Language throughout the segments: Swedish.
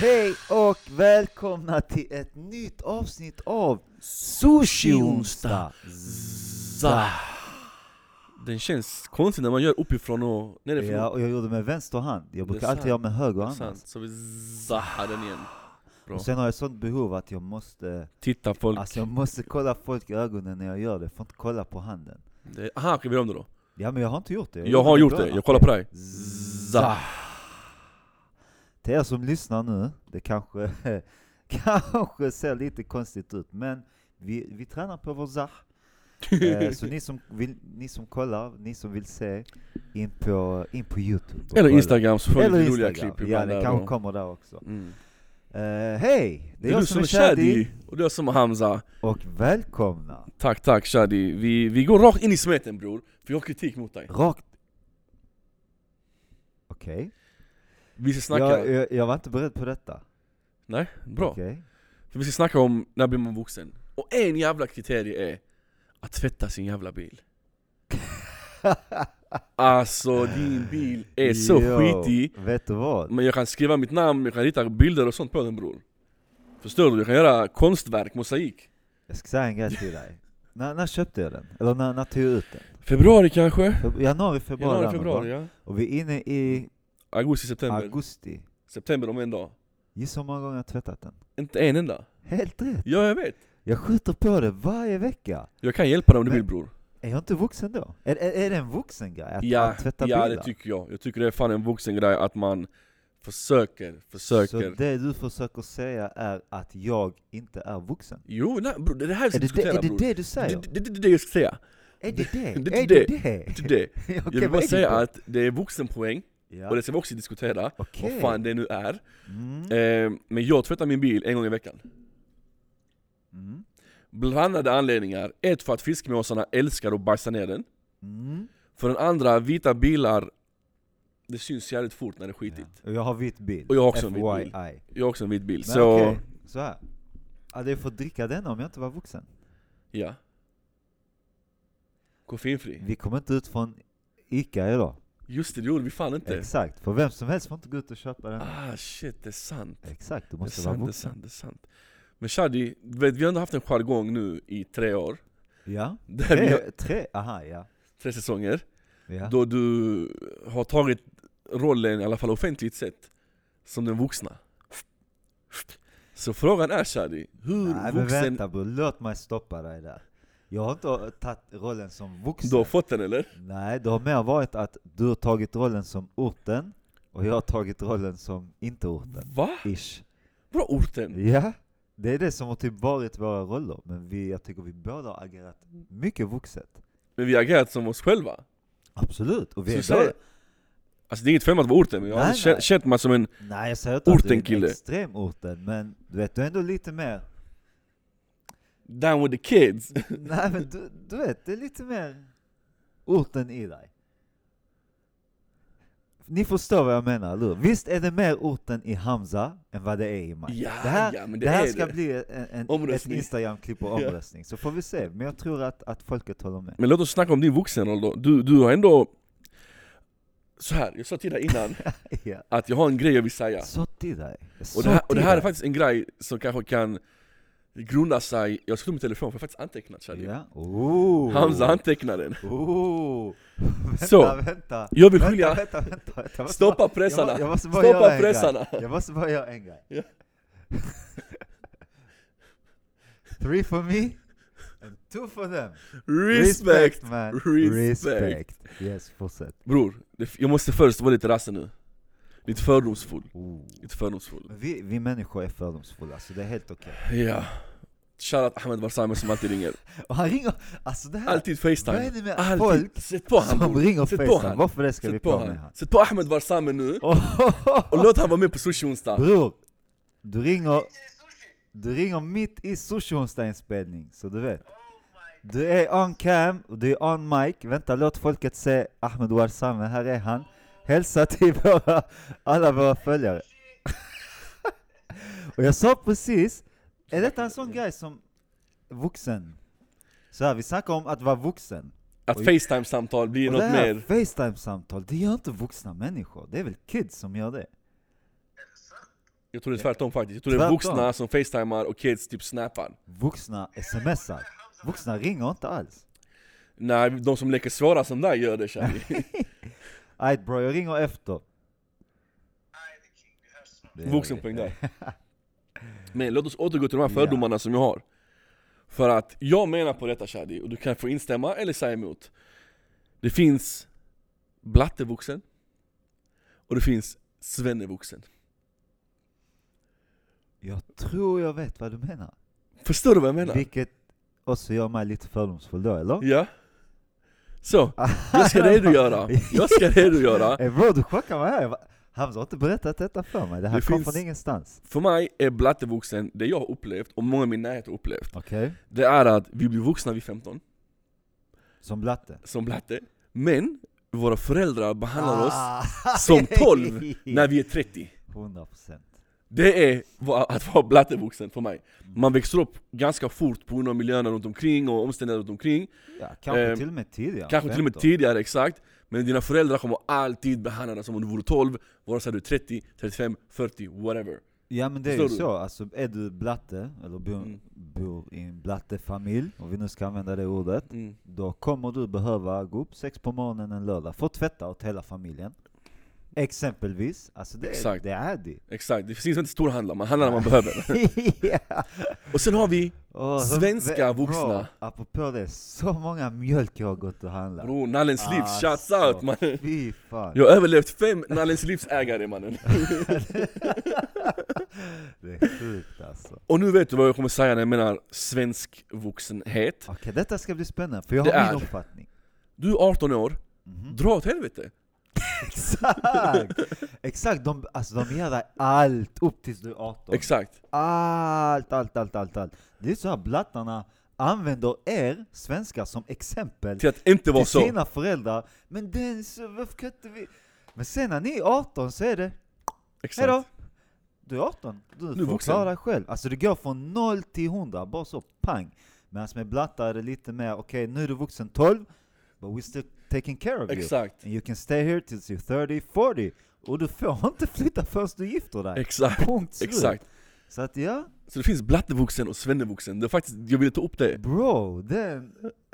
Hej och välkomna till ett nytt avsnitt av Sushi-onsdag! Za. Den känns konstig när man gör uppifrån och nerifrån. Ja, och jag gjorde med vänster hand. Jag brukar alltid göra med höger annars. sant. Så vi zahar den igen. Bra. Och sen har jag sånt behov att jag måste, Titta folk. alltså jag måste kolla folk i ögonen när jag gör det, jag får inte kolla på handen. Det, aha, vi gör om det då. Ja men jag har inte gjort det. Jag har gjort det, jag kollar på dig. Za. Till er som lyssnar nu, det kanske, kanske ser lite konstigt ut, men vi, vi tränar på vår zah. Eh, så ni som, vill, ni som kollar, ni som vill se, in på, in på Youtube. Eller. Instagram så får Eller lite roliga klipp Ja, det kanske kommer där också. Mm. Eh, Hej! Det är du som är Shadi, och du som är Hamza. och välkomna! Tack tack Shadi. Vi, vi går rakt in i smeten bror. För jag har kritik mot dig. Rakt... Okej. Vi ska snacka... Jag, jag, jag var inte beredd på detta. Nej, bra. Okej. För vi ska snacka om när blir man vuxen. Och en jävla kriterie är att tvätta sin jävla bil. Alltså din bil är så Jo, skitig. Vet du vad? Men jag kan skriva mitt namn, jag kan rita bilder och sånt på den bror. Förstår du? Jag kan göra konstverk, mosaik. Jag ska säga en grej till dig. När, när köpte jag den? Eller när, när tog jag ut den? Februari kanske? Feb- Januari, februari, Januari, februari ja. Och vi är inne i Augusti, september. augusti. September om en dag. Gissa hur många gånger jag har tvättat den? Inte en enda. Helt rätt! Ja, jag vet. Jag skjuter på det varje vecka. Jag kan hjälpa dig om du vill bror. Är jag inte vuxen då? Är, är, är det en vuxen grej? Att, Ja, att tvätta ja bilar? det tycker jag. Jag tycker det är fan en vuxen grej att man försöker, försöker. Så det du försöker säga är att jag inte är vuxen? Jo, nej, bror, det är det här vi ska Är det, det, diskutera är det bror. det du säger? Det, det, det, det är det jag ska säga. Är det det? Det är är det. det det? Det är det. Okej, Jag vill bara är det säga att det är vuxenpoäng, Ja. och det ska vi också diskutera, Okej. vad fan det nu är. Mm. Eh, men jag tvättar min bil en gång i veckan. Blandade anledningar. Ett för att fiskmåsarna älskar att bajsa ner den. Mm. För den andra, vita bilar, det syns jävligt fort när det är skitigt. Ja. Och jag har vit bil. Och jag har också en vit bil. Jag har också en vit bil, Men så okej, så här. Hade jag fått dricka denna om jag inte var vuxen? ja. Koffeinfri. Vi kommer inte ut från Ica idag. Just det, det gjorde vi fan inte. Exakt, för vem som helst får inte gå ut och köpa den. Ah shit, det är sant. Exakt, du Det är måste vara sant, det är vuxen. sant, det är sant. Men Shadi, vet, vi har ändå haft en jargong nu i tre år. Ja, Där vi har, tre, tre, aha ja. tre säsonger. ja. Då du har tagit rollen, i alla fall offentligt sett, som den vuxna. Så frågan är Shadi, hur Nej men vuxen vänta bror, låt mig stoppa dig där. Jag har inte tagit rollen som vuxen. du har fått den eller? Nej, det har mer varit att du har tagit rollen som orten, och jag har tagit rollen som inte orten. Va? Ish. Bra orten? Ja, det är det som har typ varit våra roller, men vi, jag tycker vi båda har agerat mycket vuxet. Men vi har agerat som oss själva. Absolut, och vi Så är båda... Alltså det är inget fel med att vara orten, men jag har Nej, känt, nej. känt mig som en... Nej jag säger inte att du är en Ortenkille. extrem orten, men du vet, du är ändå lite mer... Down with the kids. Nej men du, du vet, det är lite mer orten i dig. Ni förstår vad jag menar, eller? Visst är det mer orten i Hamza än vad det är i mig? Ja, det här, ja, men det det här är ska det. bli en, en, ett. Instagram-klipp och omröstning, så får vi se. Men jag tror att, att folket håller med. Men låt oss snacka om din vuxenroll då. Du, du har ändå... Så här, jag sa till dig innan ja. att jag har en grej jag vill säga. Sått i dig. Och det, här, och det här är faktiskt en grej som kanske kan grunda sig... Jag ska ta min telefon för jag har faktiskt antecknat. Oh. Hamza antecknar den. Oh. Vänta, Så, vänta. Jag vill skilja... vänta, vänta, vänta. Bara- Stoppa pressarna! Jag, jag Stoppa pressarna! Jag måste bara göra en grej. Ja. Three for me and two for them. Respect! man. Respect. Yes, fortsätt. Bror, jag måste först vara lite rasse nu. Lite fördomsfull. Oh. Lite fördomsfull. Vi, vi människor är fördomsfulla, så det är helt okej. Ja. Shoutout Ahmed Barsame som alltid ringer. Och han ringer, alltså det här, Alltid vad är Facetime. det med Alltid. folk Sätt på han som ringer Sätt på Facetime? han. Varför det ska vi Sätt på på med han. Sätt på Ahmed Barsame nu, och låt han vara med på sushi onsdag. Bror, du ringer, du ringer mitt i sushi inspelning så du vet. Du är on cam och du är on mic. Vänta, låt folket se Ahmed Warsame. Här är han. Hälsa till våra, alla våra följare. Och jag sa precis, är detta en sån grej som vuxen? Så här, vi snackar om att vara vuxen. Att. Facetime-samtal blir Och något det här mer... Facetime-samtal, det gör inte vuxna människor. Det är väl kids som gör det? Jag tror det är tvärtom faktiskt. Jag tror det är vuxna som facetimar och kids typ snappar. Vuxna smsar. Vuxna ringer inte alls. Nej, de som leker svåra som dig gör det Shadi. Ajt bro, jag ringer efter. Det är Vuxenpoäng där. Men låt oss återgå till de här fördomarna som jag har. För att jag menar på detta Shadi, och du kan få instämma eller säga emot. Det finns blattevuxen och det finns svennevuxen. Jag tror jag vet vad du menar. Förstår du vad jag menar? Vilket också gör mig lite fördomsfull då, eller? Ja. Så, jag ska redogöra. Jag ska redogöra. Bro, du chockar mig här. Hamza har inte berättat detta för mig. Det här Det kom finns- från ingenstans. För mig är blattevuxen, det jag har upplevt, och många i min närhet har upplevt, Okej? det är att vi blir vuxna vid 15, Som blatte. som blatte, men våra föräldrar behandlar oss Ah, som 12 när vi är 30. 100%. Det är att vara blattevuxen för mig. Man växer upp ganska fort på grund av miljön runt omkring och omständigheter runt omkring. Ja, kanske Ehm, till och med tidigare. Kanske till och med 15. tidigare, exakt. Men dina föräldrar kommer alltid behandla dig som om du vore 12, vare sig du är 30, 35, 40, whatever. Ja men det är ju Förstår du? så, alltså är du blatte, eller bor, Mm. bor i en blattefamilj, om vi nu ska använda det ordet, Mm. då kommer du behöva gå upp sex på morgonen en lördag att tvätta åt hela familjen. Exempelvis, alltså det, Exakt. det är det. Exakt, det finns inte storhandla, man handlar när man behöver. ja. Och sen har vi Svenska bro, vuxna. apropå det, så många mjölk jag har gått och handlat. Bror, Nallens livs, Alltså. shouts out mannen! Fy fan. Jag har överlevt fem Nallens livsägare mannen. det är sjukt alltså. Och nu vet du vad jag kommer säga när jag menar svensk vuxenhet. Okej, detta ska bli spännande, för jag Det har min är- uppfattning. Du är 18 år, Mhm. dra åt helvete! Exakt! Exakt, de, alltså de ger dig allt upp tills du är 18. Exakt. Allt, allt, allt, allt, allt. Det är så här blattarna använder er svenskar som exempel Till att inte vara så. sina föräldrar. Men den, så, varför kan inte vi... Men sen när ni är 18 så är det, hejdå! Exakt. Du är 18, du är får vuxen. klara dig själv. Alltså det går från 0 till 100, bara så pang. Medan med blattar är det lite mer, okej nu är du vuxen 12, but we still taking care of you. Exakt. And you can stay here tills you're 30, 40. Och du får inte flytta förrän du gifter dig. Exakt. Punkt slut. Exakt. Så att ja, Så det finns blattevuxen och svennevuxen. Det är faktiskt, jag ville ta upp det. bro, den,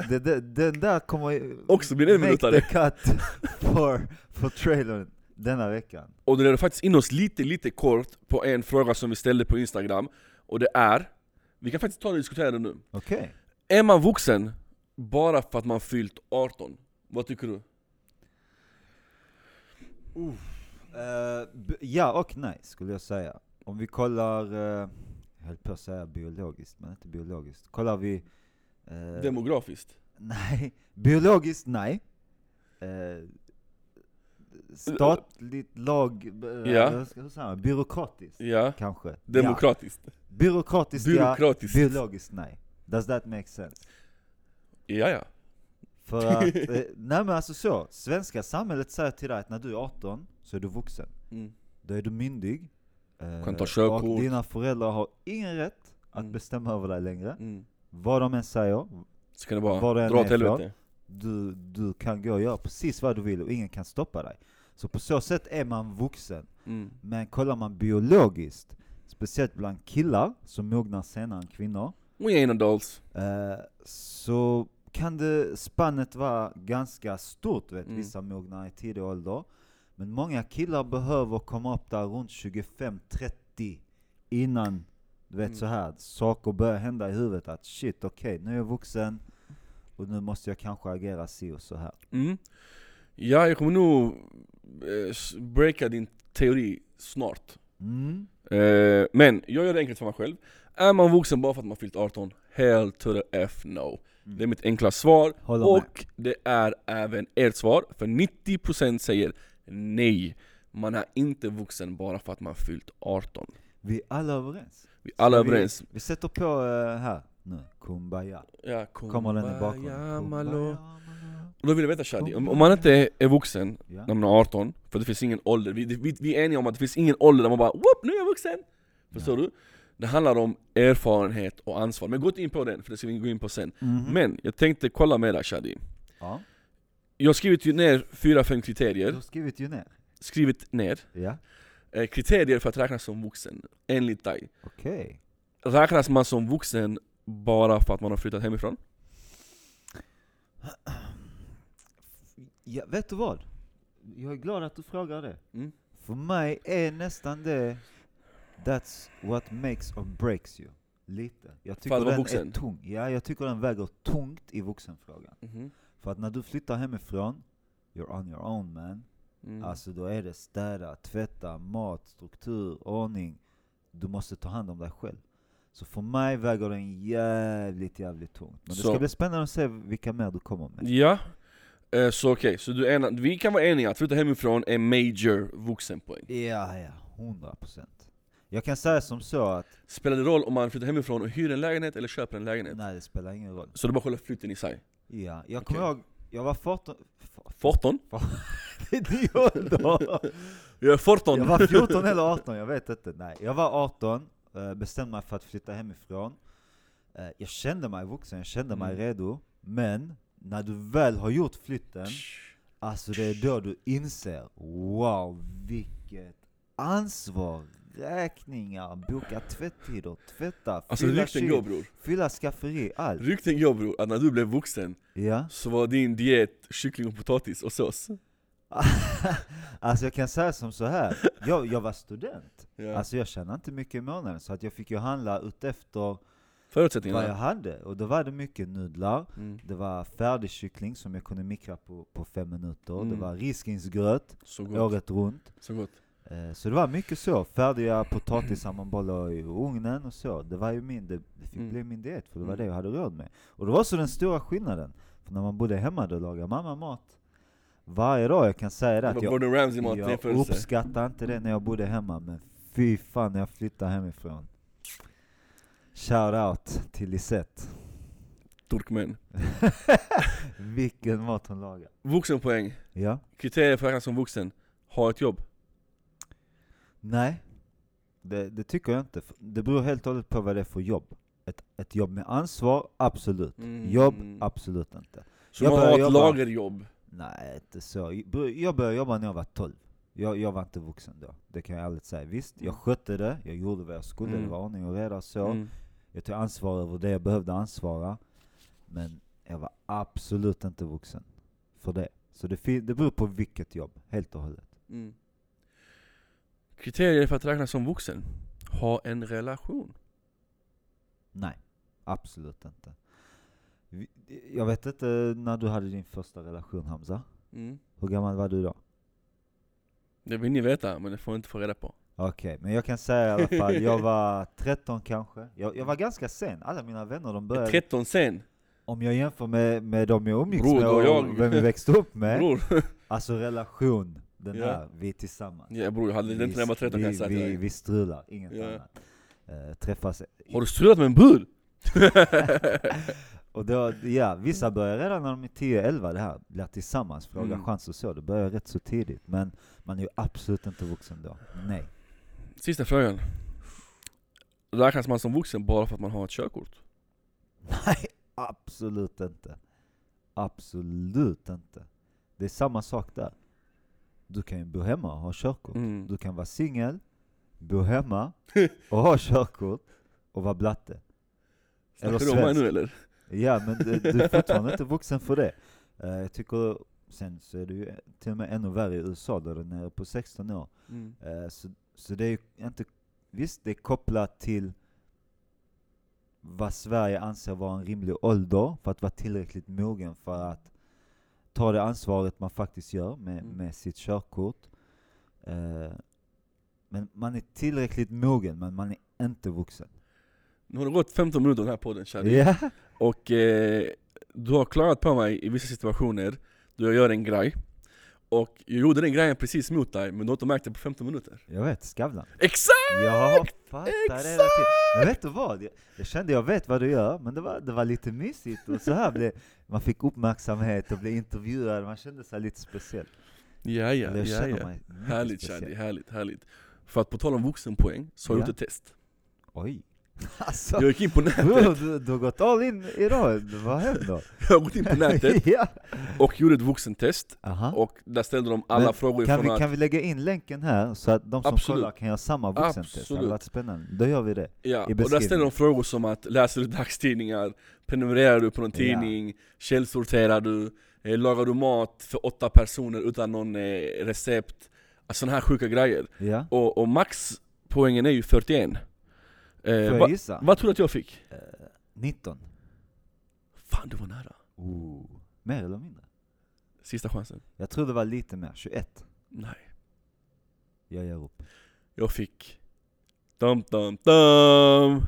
den, den, den där kommer Också blir en make minutare. the cut for, for trailern denna veckan. Och det är faktiskt in oss lite, lite kort på en fråga som vi ställde på Instagram. Och det är, vi kan faktiskt ta och diskutera det nu. Okej. Är man vuxen bara för att man fyllt 18? Vad tycker du? Eh, b- ja och nej, skulle jag säga. Om vi kollar, uh, jag höll på att säga biologiskt, men inte biologiskt. Kollar vi... eh, Demografiskt? Nej, biologiskt nej. Eh, statligt lag, eh, Ja. hur jag säga, byråkratiskt Ja. kanske. Demokratiskt? Ja. Byråkratiskt, Byråkratiskt. ja, biologiskt nej. Does that make sense? Ja, ja. För att, eh, nej men alltså så, svenska samhället säger till dig att när du är 18 så är du vuxen. Mm. Då är du myndig. eh, Kan ta körkort. Och dina föräldrar har ingen rätt att Mm. bestämma över dig längre. Mm. Vad de än säger, Så kan det bara det än dra är åt helvete. du, du kan gå och göra precis vad du vill och ingen kan stoppa dig. Så på så sätt är man vuxen. Mm. Men kollar man biologiskt, speciellt bland killar som mognar senare än kvinnor, We ain't adults. eh, så kan det spannet vara ganska stort. Vet. Mm. Vissa mognar i tidig ålder. Men många killar behöver komma upp där runt 25-30 innan du vet Mm. så här saker börjar hända i huvudet. Att shit, okej, nu är jag vuxen och nu måste jag kanske agera si och så här. Mm. Ja, jag kommer nog eh, breaka din teori snart. Mm. Eh, men jag gör det enkelt för mig själv. Är man vuxen bara för att man fyllt 18? Hell to the F no. Mm. Det är mitt enkla svar. Håller med. Och det är även ert svar, för 90% säger nej. Man är inte vuxen bara för att man fyllt 18. Vi är alla överens. Vi är alla Ska vi- överens. Vi sätter på eh, här nu, Kumbaya. Ja, Kommer den i bakgrunden? kumbaya. Kumbaya, malo. Och då vill jag veta Shadi, om, om man inte är, vuxen Ja. när man är 18, för det finns ingen ålder, vi, vi, vi är eniga om att det finns ingen ålder där man bara Whoop, nu är jag vuxen! Förstår du? Det handlar om erfarenhet och ansvar, men gå inte in på den, för det ska vi gå in på sen. Mhm. Men jag tänkte kolla med dig Shadi. Ja. Jag har skrivit ju ner fyra, fem Du kriterier, har skrivit ju ner. skrivit ner. Ja. Eh, kriterier för att räknas som vuxen, enligt dig. Okej. Räknas man som vuxen bara för att man har flyttat hemifrån? Ja, vet du vad? Jag är glad att du frågar det. Mm. För mig är nästan det That's what makes or breaks you. Lite. Jag tycker den vuxen? är tung. Ja, jag tycker den väger tungt i vuxenfrågan. Mhm. För att när du flyttar hemifrån, you're on your own man. Mm. Alltså då är det städa, tvätta, mat, struktur, ordning. Du måste ta hand om dig själv. Så för mig väger den jävligt, jävligt tungt. Men det Så. ska bli spännande att se vilka mer du kommer med. Ja, eh, så okej, så du ena- vi kan vara eniga att flytta hemifrån är major vuxenpoäng. Ja, ja. 100 procent. Jag kan säga som så att, Spelar det roll om man flyttar hemifrån och hyr en lägenhet eller köper en lägenhet? nej det spelar ingen roll. Så det är bara själva flytten i sig? Ja, jag Okej. kommer ihåg, jag var 14... 14? Det är ny ålder! Jag är 14! Jag var 14 eller 18, jag vet inte. Nej, jag var 18, eh, bestämde mig för att flytta hemifrån. Eh, Jag kände mig vuxen, jag kände mig Mm. redo. Men när du väl har gjort flytten, alltså det är då du inser, wow vilket ansvar! Räkningar, boka tvättider, tvätta, Alltså fylla, rykten kyl, går bror. fylla skafferi, allt. Rykten går bror, att när du blev vuxen Ja. så var din diet kyckling och potatis och sås. alltså jag kan säga som så här. jag, jag var student. Ja. Alltså jag tjänade inte mycket i månaden, så att jag fick ju handla utefter vad jag Förutsättningarna? hade. Och då var det mycket nudlar, Mm. det var färdig kyckling som jag kunde mikra på, på fem minuter, det Mm. var risgrynsgröt året runt. Så gott. Eh, Så det var mycket så, färdiga potatisar man la i ugnen och så. Det var ju min, det, det fick Mm. bli min diet, för det var Mm. det jag hade råd med. Och det var så den stora skillnaden. För när man bodde hemma, då lagade mamma mat varje dag. Jag kan säga det, att jag, jag uppskattar inte det när jag bodde hemma, men fy fan när jag flyttade hemifrån. Shout out till Lisette. Turkmen. Vilken mat hon lagar. Vuxenpoäng. Ja? Kriterier för att som vuxen. Ha ett jobb. Nej, det, det tycker jag inte. Det beror helt och hållet på vad det är för jobb. Ett, ett jobb med ansvar, absolut. Mm. Jobb, absolut inte. Så Jag man har ett jobba. lagerjobb. Nej, inte så. Jag började jobba när jag var 12. Jag, jag var inte vuxen då, det kan jag ärligt säga. Visst, jag skötte det, jag gjorde vad jag skulle, Mm. det var ordning och reda så. Mm. Jag tog ansvar över det jag behövde ansvara. Men jag var absolut inte vuxen för det. Så det, det beror på vilket jobb, helt och hållet. Mm. Kriterier för att räknas som vuxen. Ha en relation. Nej, absolut inte. Jag vet inte när du hade din första relation Hamza? Mm. Hur gammal var du då? Det vill ni veta, men det får ni inte få reda på. Okej, men jag kan säga i alla fall, jag var 13 kanske. Jag, jag var ganska sen, alla mina vänner de började... 13 sen. Om jag jämför med, med de jag umgicks med och jag- vem vi växte upp med. Bror. Alltså relation, den Ja. här, vi är tillsammans. Ja bror, hade inte när jag var 13 kan vi, jag säga vi, dig. vi strular, inget Ja. annat. Eh, träffas Har du strulat med en bur? Och då, ja, vissa börjar redan när de är 10-11 det här, blir tillsammans, frågar Mm. chans och så. Det börjar rätt så tidigt, men man är ju absolut inte vuxen då. Nej. Sista frågan. Räknas man som vuxen bara för att man har ett körkort? Nej, absolut inte. Absolut inte. Det är samma sak där. Du kan bo hemma och ha körkort. Mm. Du kan vara singel, bo hemma och ha körkort och vara blatte. Snackar du om mig nu eller? Ja, men du, du är fortfarande inte vuxen för det. Eh, jag tycker, sen så är det ju till och med ännu värre i USA där den är på 16 år. Mm. Eh, så, så det är ju inte, visst det är kopplat till vad Sverige anser vara en rimlig ålder för att vara tillräckligt mogen för att ta det ansvaret man faktiskt gör med, Mm. med sitt körkort. Eh, men man är tillräckligt mogen, men man är inte vuxen. Nu har det gått 15 minuter den här podden Shadi. Ja, Och eh, du har klarat på mig i vissa situationer då jag gör en grej Och jag gjorde den grejen precis mot dig, men du har inte märkt det på 15 minuter. Jag vet, Skavlan. Exakt! Jag fattar Exakt! hela tiden. Men vet du vad? Jag, jag kände jag vet vad du gör, men det var, det var lite mysigt och så här blev man fick uppmärksamhet och blev intervjuad, man kände sig lite speciell. Ja, ja, jag ja, ja. Härligt. Shadi, härligt, härligt. För att på tal om vuxenpoäng, så har jag Ja. gjort ett test. Oj. Alltså, Jag gick in på nätet, du, du har gått all in idag, vad händer? jag har gått in på nätet ja. och gjorde ett vuxentest. Aha. Och där ställde de alla Men frågor Kan vi, att... kan vi lägga in länken här så att de som Absolut. kollar kan göra samma vuxentest? Det hade Absolut. varit spännande. Då gör vi det. Ja, och där beskrivningen. de frågor som att läser du dagstidningar? Prenumererar du på någon Ja. tidning? Källsorterar du? Eh, lagar du mat för åtta personer utan någon eh, recept? Alltså sådana här sjuka grejer. Ja. Och, och maxpoängen är ju 41. Eh, jag va, vad tror du att jag fick? Eh, 19. Fan, du var nära. Oh. Mer eller mindre? Sista chansen. Jag tror det var lite mer, 21. Nej. Jag ger upp. Jag fick... Dum, dum, dum.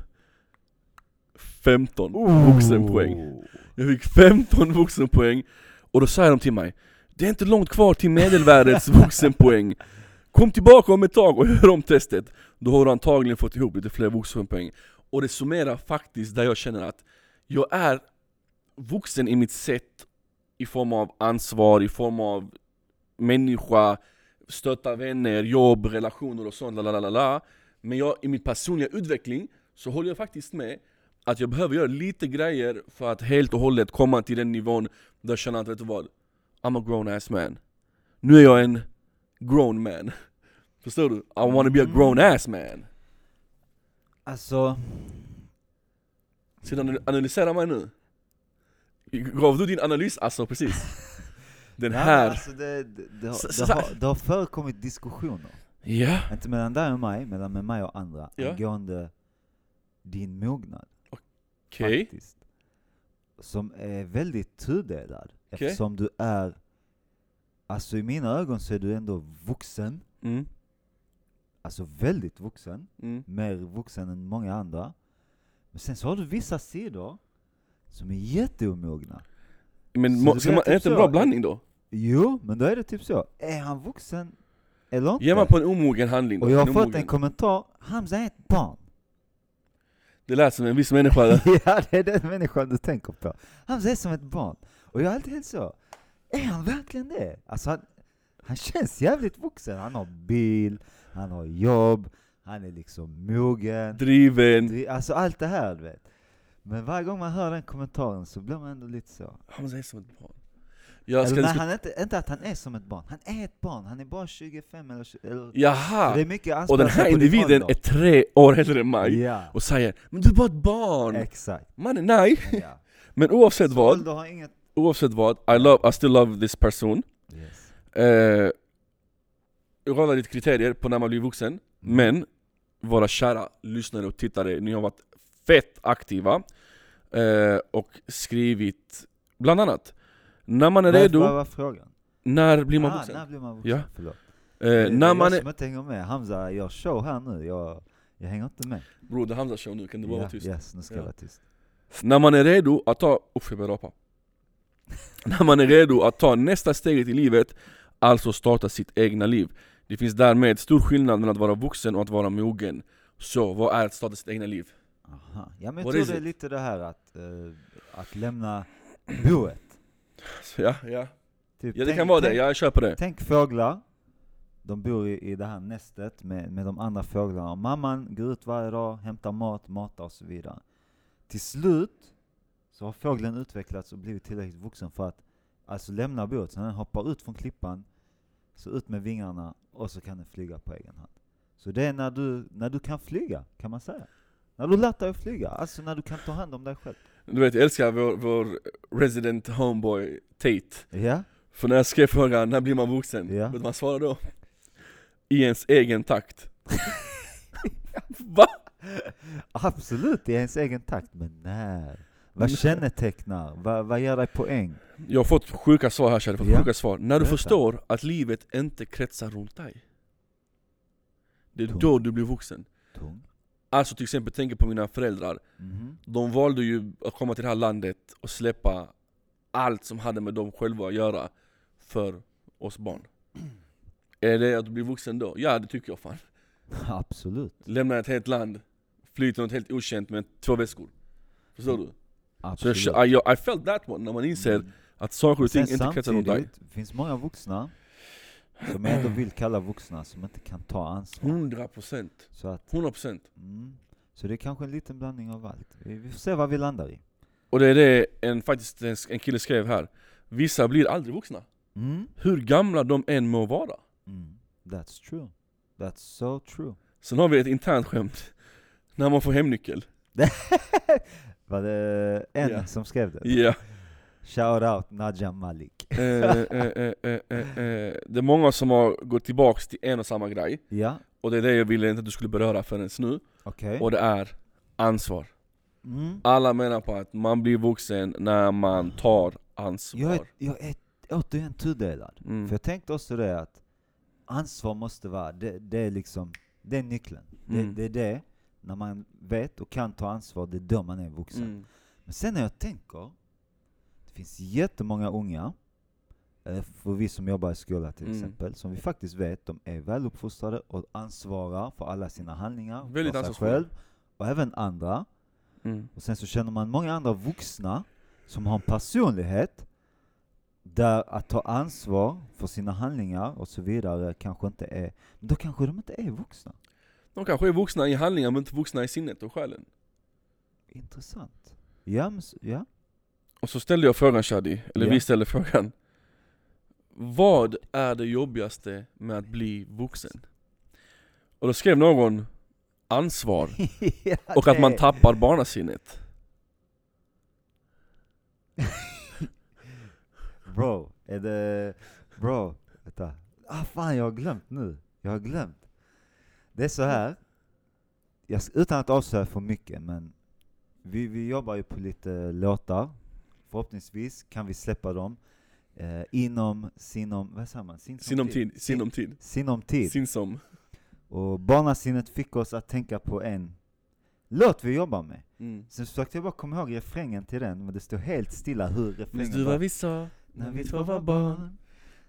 15 vuxenpoäng. Jag fick 15 vuxenpoäng, och då sa de till mig Det är inte långt kvar till medelvärdets vuxenpoäng Kom tillbaka om ett tag och gör om testet Då har du antagligen fått ihop lite fler vuxenpoäng Och det summerar faktiskt där jag känner att Jag är vuxen i mitt sätt I form av ansvar, i form av människa Stötta vänner, jobb, relationer och sånt, lalalala. Men jag, i min personliga utveckling så håller jag faktiskt med att jag behöver göra lite grejer för att helt och hållet komma till den nivån där jag känner att, vet du vad? I'm a grown ass man. Nu är jag en grown man. Förstår du? I wanna be a grown ass man. Alltså, Sedan analysera mig nu. Gav du din analys alltså precis? Den ja, här. Alltså det, det, det, har, det, har, det har förekommit diskussioner. Ja. Inte mellan dig och mig, men med mig och andra. Ja. Angående din mognad. Okej. faktiskt. Som är väldigt tudelad. Okej. Eftersom du är, alltså i mina ögon så är du ändå vuxen. Mm. Alltså väldigt vuxen. Mm. Mer vuxen än många andra. Men sen så har du vissa sidor som är jätteomogna. Men må, det ska man, är typ det inte en bra blandning då? Jo, men då är det typ så. Är han vuxen eller inte? Ge mig på en omogen handling då. och jag har en fått omogen. en kommentar, Hamza är ett barn. Det lät som en viss människa ja, det är den människan du tänker på. Hamza är som ett barn. Och jag är alltid helt så, är han verkligen det? Alltså han, han känns jävligt vuxen. Han har bil, han har jobb, han är liksom mogen. driven Det- Alltså allt det här du vet. Men varje gång man hör den kommentaren så blir man ändå lite så. Han säger som ett barn Jag ska Eller nej, han är inte, inte att han är som ett barn. Han är ett barn, han är bara 25 eller 20, eller, Jaha! Det är mycket Och den här individen är tre år äldre än mig Ja, och säger 'Men du är bara ett barn' exakt. Mannen nej! Ja. Men oavsett Så vad, ålder har inget... oavsett vad, I, love, I still love this person Yes. eh, Jag raddar lite kriterier på när man blir vuxen Mm. Men våra kära lyssnare och tittare, ni har varit fett aktiva eh, Och skrivit bland annat När man är Vad- redo, Vad var frågan? när blir man ah, vuxen? när blir man vuxen? Ja. Förlåt. Eh, det, när är man jag är... som inte hänger med. Hamza gör show här nu, jag, jag hänger inte med. Bror det är Hamza show nu, kan du bara Ja, vara tyst? Yes, nu ska jag Ja. vara tyst. När man är redo att ta... Usch jag börjar rapa. När man är redo att ta nästa steget i livet, alltså starta sitt egna liv. Det finns därmed stor skillnad mellan att vara vuxen och att vara mogen. Så, vad är att starta sitt egna liv? Aha. Ja, men jag What tror det är it? lite det här att, eh, att lämna boet. Ja, ja. Typ, ja, det tänk- kan vara det, tänk- jag köper det. Tänk fåglar, de bor i, i det här nästet med, med de andra fåglarna. Mamman går ut varje dag, hämtar mat, matar och så vidare. Till slut så har fågeln utvecklats och blivit tillräckligt vuxen för att alltså lämna boet. Så den hoppar ut från klippan, så ut med vingarna och så kan den flyga på egen hand. Så det är när du, när du kan flyga, kan man säga. När du lärt dig att flyga, alltså när du kan ta hand om dig själv. Du vet, jag älskar vår, vår resident homeboy Tate. Ja, För när jag skrev frågan, när blir man vuxen? Ja. Vet han svarade då? I ens egen takt. Va? absolut i ens egen takt, men när? Vad kännetecknar? Vad, vad ger dig poäng? Jag har fått sjuka svar här, jag har fått Ja. sjuka svar. När du Berätta. förstår att livet inte kretsar runt dig. Det är Tung. då du blir vuxen. Tung. Alltså till exempel, tänk på mina föräldrar. Mhm. De valde ju att komma till det här landet och släppa allt som hade med dem själva att göra för oss barn. Är det att du blir vuxen då? Ja det tycker jag fan. Absolut. Lämna ett helt land, fly till något helt okänt med två väskor. Förstår du? Så Absolut. jag, I, I felt that one, när man inser Mm. att saker och ting inte kretsar runt dig. samtidigt finns många vuxna som jag ändå vill kalla vuxna som inte kan ta ansvar. 100%, Så, att, 100% mm, så det är kanske en liten blandning av allt. Vi får se vad vi landar i. Och det är det en, faktiskt en, en kille skrev här Vissa blir aldrig vuxna, Mm. hur gamla de än må vara Mm. That's true. That's so true. Sen har vi ett internt skämt När man får hemnyckel Var det en Ja. som skrev det? Ja Shout out Nadja Malik. eh, eh, eh, eh, eh, eh. Det är många som har gått tillbaks till en och samma grej Ja, Och det är det jag ville inte att du skulle beröra förrän nu okej. Och det är ansvar Mm. Alla menar på att man blir vuxen när man tar ansvar Jag är, jag är återigen tudelad. mm. För jag tänkte också det att ansvar måste vara, det, det är liksom, det är nyckeln. Mm. Det, det är det, när man vet och kan ta ansvar, det är då man är vuxen. Mm. Men sen när jag tänker, det finns jättemånga unga, för vi som jobbar i skolan till Mm. exempel, som vi faktiskt vet, de är väluppfostrade och ansvarar för alla sina handlingar, Väldigt för sig själv och även andra. Mm. Och sen så känner man många andra vuxna som har en personlighet där att ta ansvar för sina handlingar och så vidare kanske inte är, men då kanske de inte är vuxna. De kanske är vuxna i handlingar men inte vuxna i sinnet och själen Intressant. Ja, men, ja. Och så ställde jag frågan Shadi, eller Ja. vi ställde frågan Vad är det jobbigaste med att bli vuxen? Och då skrev någon ansvar ja och att man tappar barnasinnet Bro, är det... Bro, vänta. Ah fan, jag har glömt nu. Jag har glömt. Det är så här. Jag, utan att avslöja för mycket, men vi, vi jobbar ju på lite låtar. Förhoppningsvis kan vi släppa dem eh, inom sinom, vad säger man? Sin, Sinom tid, sinom tid, Sinom tid. sinsom Och barnasinnet fick oss att tänka på en låt vi jobbar med. mm. Sen försökte jag bara komma ihåg refrängen till den, men det stod helt stilla hur refrängen Minns du vad vi sa När vi två var barn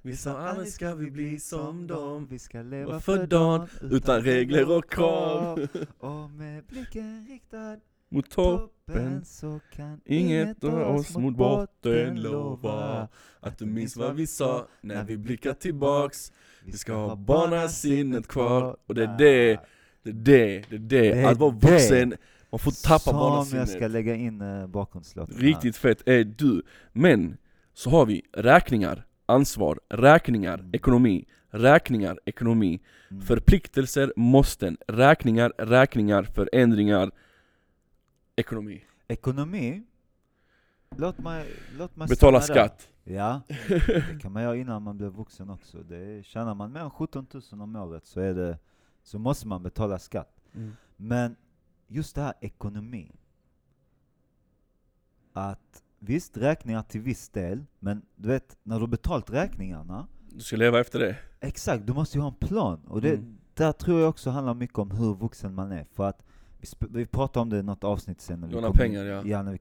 Vi sa aldrig ska vi bli som dem. Vi ska leva för dagen utan regler och krav. Och med blicken riktad Mot toppen så kan Inget dra oss mot botten Lova att du minns vad vi sa när vi blickar tillbaks. Vi ska ha barnasinnet kvar. Och det är det, det är det, det är det, Det är att vara vuxen Man får tappa Som jag ska barnasinnet lägga in uh, bakgrundslåten här. Riktigt fett är du. Men, så har vi räkningar, ansvar, räkningar, Mm. ekonomi Räkningar, ekonomi Mm. Förpliktelser, måsten, räkningar, räkningar, förändringar Ekonomi Ekonomi Låt mig, låt mig Betala stanna där. skatt Ja, det kan man göra innan man blir vuxen också. Det tjänar man mer än 17 000 om året så, är det, så måste man betala skatt. Men just det här ekonomi. Att visst, räkningar till viss del, men du vet, när du har betalt räkningarna, Du ska leva efter det exakt, du måste ju ha en plan. Och det, Mm. där tror jag också handlar mycket om hur vuxen man är. För att vi, vi pratade om det i något avsnitt sen. När vi Låna kom pengar, ja. ja när vi,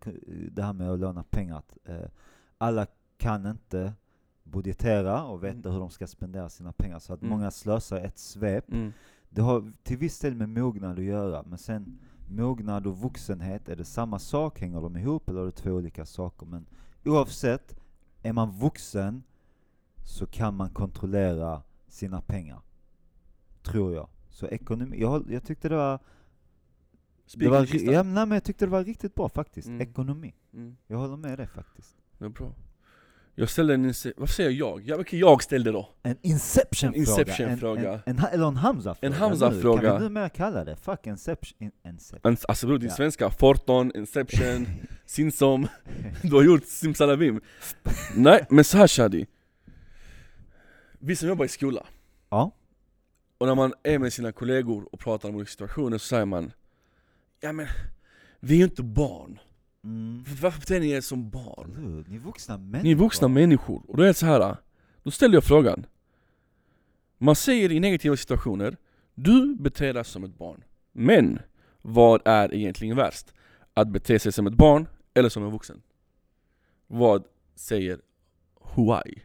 det här med att låna pengar. Att, eh, alla kan inte budgetera och veta Mm. hur de ska spendera sina pengar. Så att Mm. många slösar ett svep. Mm. Det har till viss del med mognad att göra, men sen mognad och vuxenhet, är det samma sak? Hänger de ihop eller är det två olika saker? Men oavsett, är man vuxen så kan man kontrollera sina pengar. Tror jag. Så ekonomi, jag, jag tyckte det var... Det Spik var ja, nej, men jag tyckte det var riktigt bra faktiskt. Mm. Ekonomi. Mm. Jag håller med dig faktiskt. Det är bra Jag ställde en, vad säger jag? Ja, okej, jag ställde då En Inception-fråga. En Inception-fråga. En, en, en, eller en Hamza-fråga. En Hamza-fråga. Kan vi numera kalla det? Fuck Inception. In, inception. En- Alltså bror din Ja. svenska, Forton, Inception, Sinsom Du har gjort Simsalabim Nej men så här Shadi Vi som jobbar i skola Ja. Och när man är med sina kollegor och pratar om olika situationer så säger man Ja men, vi är ju inte barn Mm. Varför beter ni er som barn? Ni är vuxna människor. Ni är vuxna människor, och då är det så här. Då ställer jag frågan Man säger i negativa situationer Du beter dig som ett barn Men, vad är egentligen värst? Att bete sig som ett barn eller som en vuxen? Vad säger Huawei?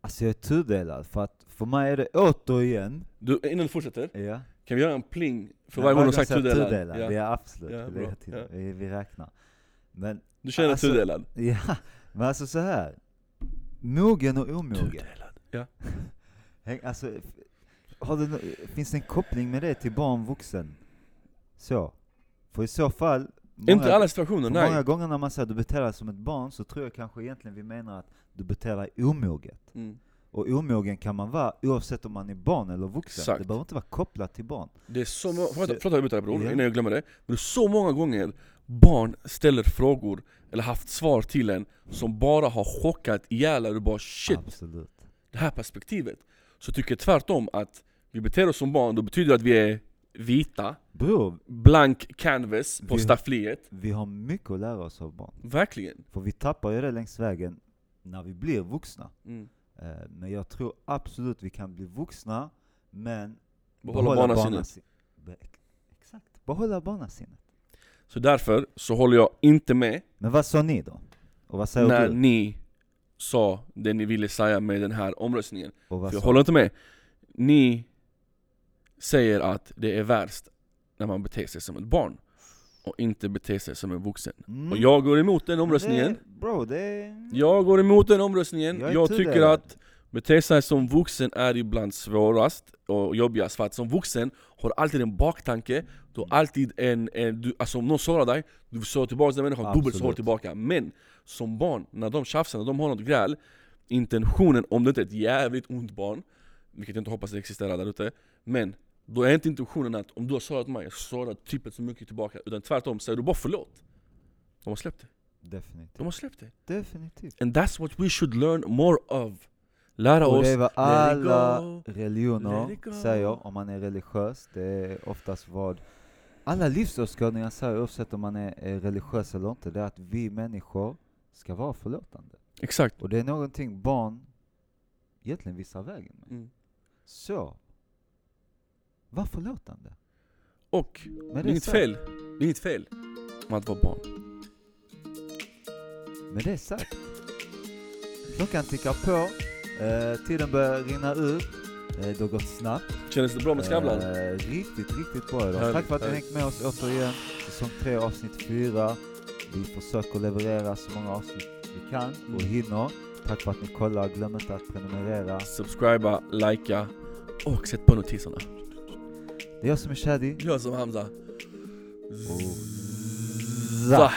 Alltså jag är tudelad, för att för mig är det återigen, Du, innan du fortsätter, ja. Kan vi göra en pling för varje gång du vågar sagt tudelad? tudelad. Ja. Ja absolut, Ja, vi till det. Vi, vi räknar. Men, Du känner Alltså- tudelad? ja, men alltså så här. Mogen och omogen. Tudelad. Ja. Alltså, har nå- finns det en koppling med det till barn, vuxen? Så. För i så fall, många, Inte alla situationer, nej. många gånger när man säger att du beter dig som ett barn, så tror jag kanske egentligen vi menar att du beter dig omoget. Mm. Och omogen kan man vara oavsett om man är barn eller vuxen. Exakt. Det behöver inte vara kopplat till barn. Det är så många, förlåt att jag byter bror, innan jag glömmer det. Men det är så många gånger barn ställer frågor, eller haft svar till en, som bara har chockat ihjäl er. Du bara shit, Absolut. det här perspektivet. Så tycker jag tvärtom att vi beter oss som barn, då betyder det att vi är vita, Bror, blank canvas på Vi- staffliet. vi har mycket att lära oss av barn. Verkligen. För vi tappar ju det längs vägen när vi blir vuxna. Mm. Eh, Men jag tror absolut vi kan bli vuxna, men Behålla barnasinnet. barnasin- Be- Exakt, behålla barnasinnet. Så därför så håller jag inte med Men vad sa ni då? Och vad säger när du? ni sa det ni ville säga med den här omröstningen. För jag håller inte med. Ni säger att det är värst när man beter sig som ett barn och inte beter sig som en vuxen. Mm. Och jag går emot den omröstningen. Det, bro, det. Jag går emot den omröstningen. Jag Jag tycker tudelad. att bete sig som vuxen är ibland svårast och jobbigast. För att som vuxen har du alltid en baktanke. Du har alltid en, en du, alltså om någon sårar dig, du sårar tillbaka den människan dubbelt så hårt tillbaka. Men som barn, när de tjafsar, när de har något gräl, intentionen, om det inte är ett jävligt ont barn, vilket jag inte hoppas det existerar där ute, men då är inte intentionen att om du har sårat mig, jag sårar trippelt så mycket tillbaka. Utan tvärtom, säger du bara förlåt. De har släppt det. Definitivt. De har släppt det. Definitivt. And that's what we should learn more of. Lära Och oss, det är vad alla religioner säger om man är religiös. Det är oftast vad alla livsåskådningar säger oavsett om man är, är religiös eller inte. Det är att vi människor ska vara förlåtande. exakt. Och det är någonting barn egentligen visar vägen med. Mm. Så, var förlåtande. Och Men det är inget fel, det är inget fel med att vara barn. Med det sagt. Klockan tickar på, eh, tiden börjar rinna ut, eh, det har gått snabbt. Kändes det bra med Skavlan? Eh, riktigt, riktigt bra idag. Härligt, Tack för att ni hängt med oss återigen. Säsong 3 avsnitt 4. Vi försöker leverera så många avsnitt vi kan och Mm. hinner. Tack för att ni kollar, glöm inte att prenumerera. Subscriba, likea och sätt på notiserna. Det är jag som är Shadi. Gör som Hamza. Zah.